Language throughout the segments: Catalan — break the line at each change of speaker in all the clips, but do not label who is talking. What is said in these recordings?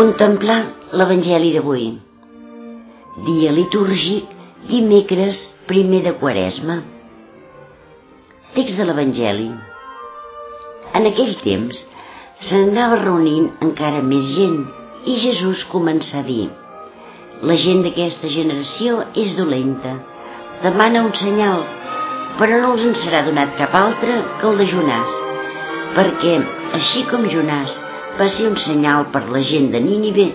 Contemplar l'Evangeli d'avui. Dia litúrgic, dimecres, primer de Quaresma. Text de l'Evangeli. En aquell temps s'anava reunint encara més gent i Jesús començà a dir La gent d'aquesta generació és dolenta, demana un senyal, però no els en serà donat cap altre que el de Jonàs, perquè, així com Jonàs va ser un senyal per la gent de Nínive,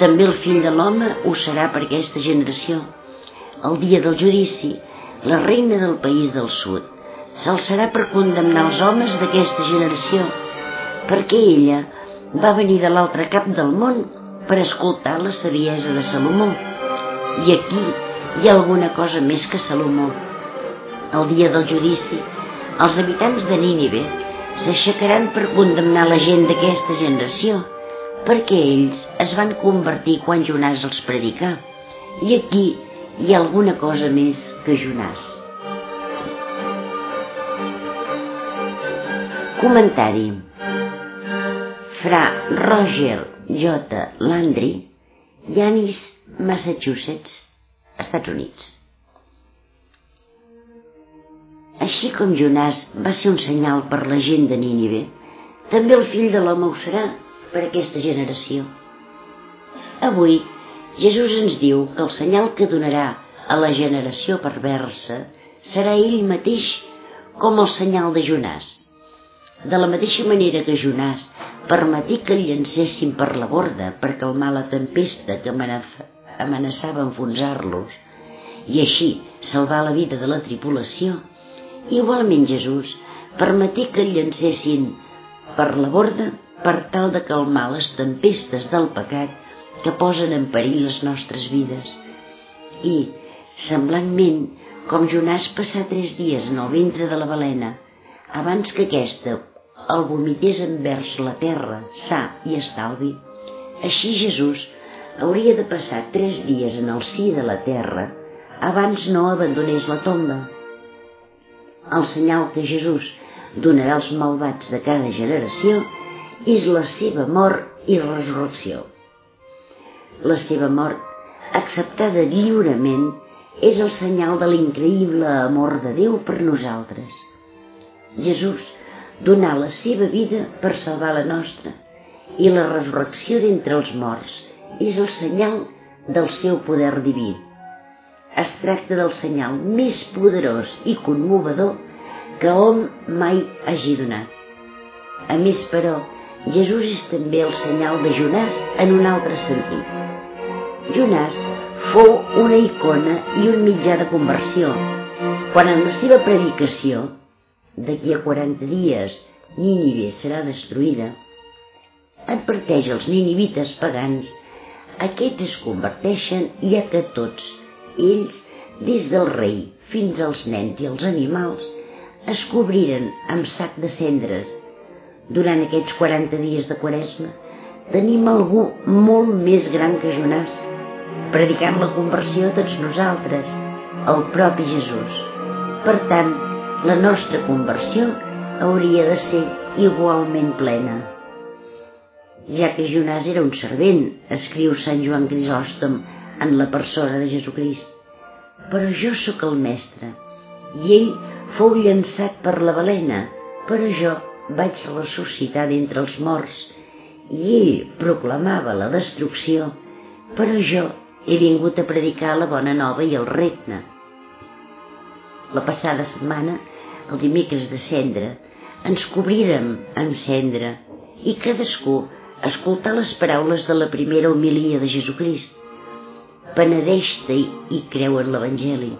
també el fill de l'home ho serà per aquesta generació. El dia del judici, la reina del país del sud s'alçarà per condemnar els homes d'aquesta generació, perquè ella va venir de l'altre cap del món per escoltar la saviesa de Salomó. I aquí hi ha alguna cosa més que Salomó. El dia del judici, els habitants de Nínive s'aixecaran per condemnar la gent d'aquesta generació, perquè ells es van convertir quan Jonàs els predicà. I aquí hi ha alguna cosa més que Jonàs. Comentari Fra Roger J. Landry, Yanis, Massachusetts, Estats Units. Així com Jonàs va ser un senyal per la gent de Nínive, també el fill de l'home ho serà per aquesta generació. Avui, Jesús ens diu que el senyal que donarà a la generació perversa serà ell mateix com el senyal de Jonàs. De la mateixa manera que Jonàs permetí que el llancessin per la borda per calmar la tempesta que amenaçava enfonsar-los i així salvar la vida de la tripulació, Igualment Jesús permeté que el llancessin per la borda per tal de calmar les tempestes del pecat que posen en perill les nostres vides. I, semblantment, com Jonàs passà tres dies en el ventre de la balena, abans que aquesta el vomités envers la terra, sa i estalvi, així Jesús hauria de passar tres dies en el si de la terra abans no abandonés la tomba el senyal que Jesús donarà als malvats de cada generació és la seva mort i resurrecció. La seva mort, acceptada lliurement, és el senyal de l'increïble amor de Déu per nosaltres. Jesús donà la seva vida per salvar la nostra i la resurrecció d'entre els morts és el senyal del seu poder diví es tracta del senyal més poderós i conmovedor que hom mai hagi donat. A més, però, Jesús és també el senyal de Jonàs en un altre sentit. Jonàs fou una icona i un mitjà de conversió, quan en la seva predicació, d'aquí a 40 dies Nínive serà destruïda, adverteix els ninivites pagans, aquests es converteixen ja que tots ells, des del rei fins als nens i els animals, es cobriren amb sac de cendres. Durant aquests 40 dies de quaresma tenim algú molt més gran que Jonàs, predicant la conversió a tots nosaltres, el propi Jesús. Per tant, la nostra conversió hauria de ser igualment plena. Ja que Jonàs era un servent, escriu Sant Joan Crisòstom en la persona de Jesucrist. Però jo sóc el mestre, i ell fou llançat per la balena, però jo vaig ressuscitar d'entre els morts, i ell proclamava la destrucció, però jo he vingut a predicar la bona nova i el regne. La passada setmana, el dimecres de cendra, ens cobrirem amb cendra i cadascú escoltar les paraules de la primera homilia de Jesucrist penedeix-te i creu en l'Evangeli.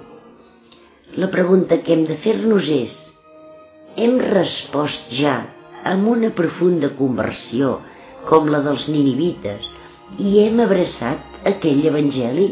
La pregunta que hem de fer-nos és, hem respost ja amb una profunda conversió com la dels ninivites i hem abraçat aquell Evangeli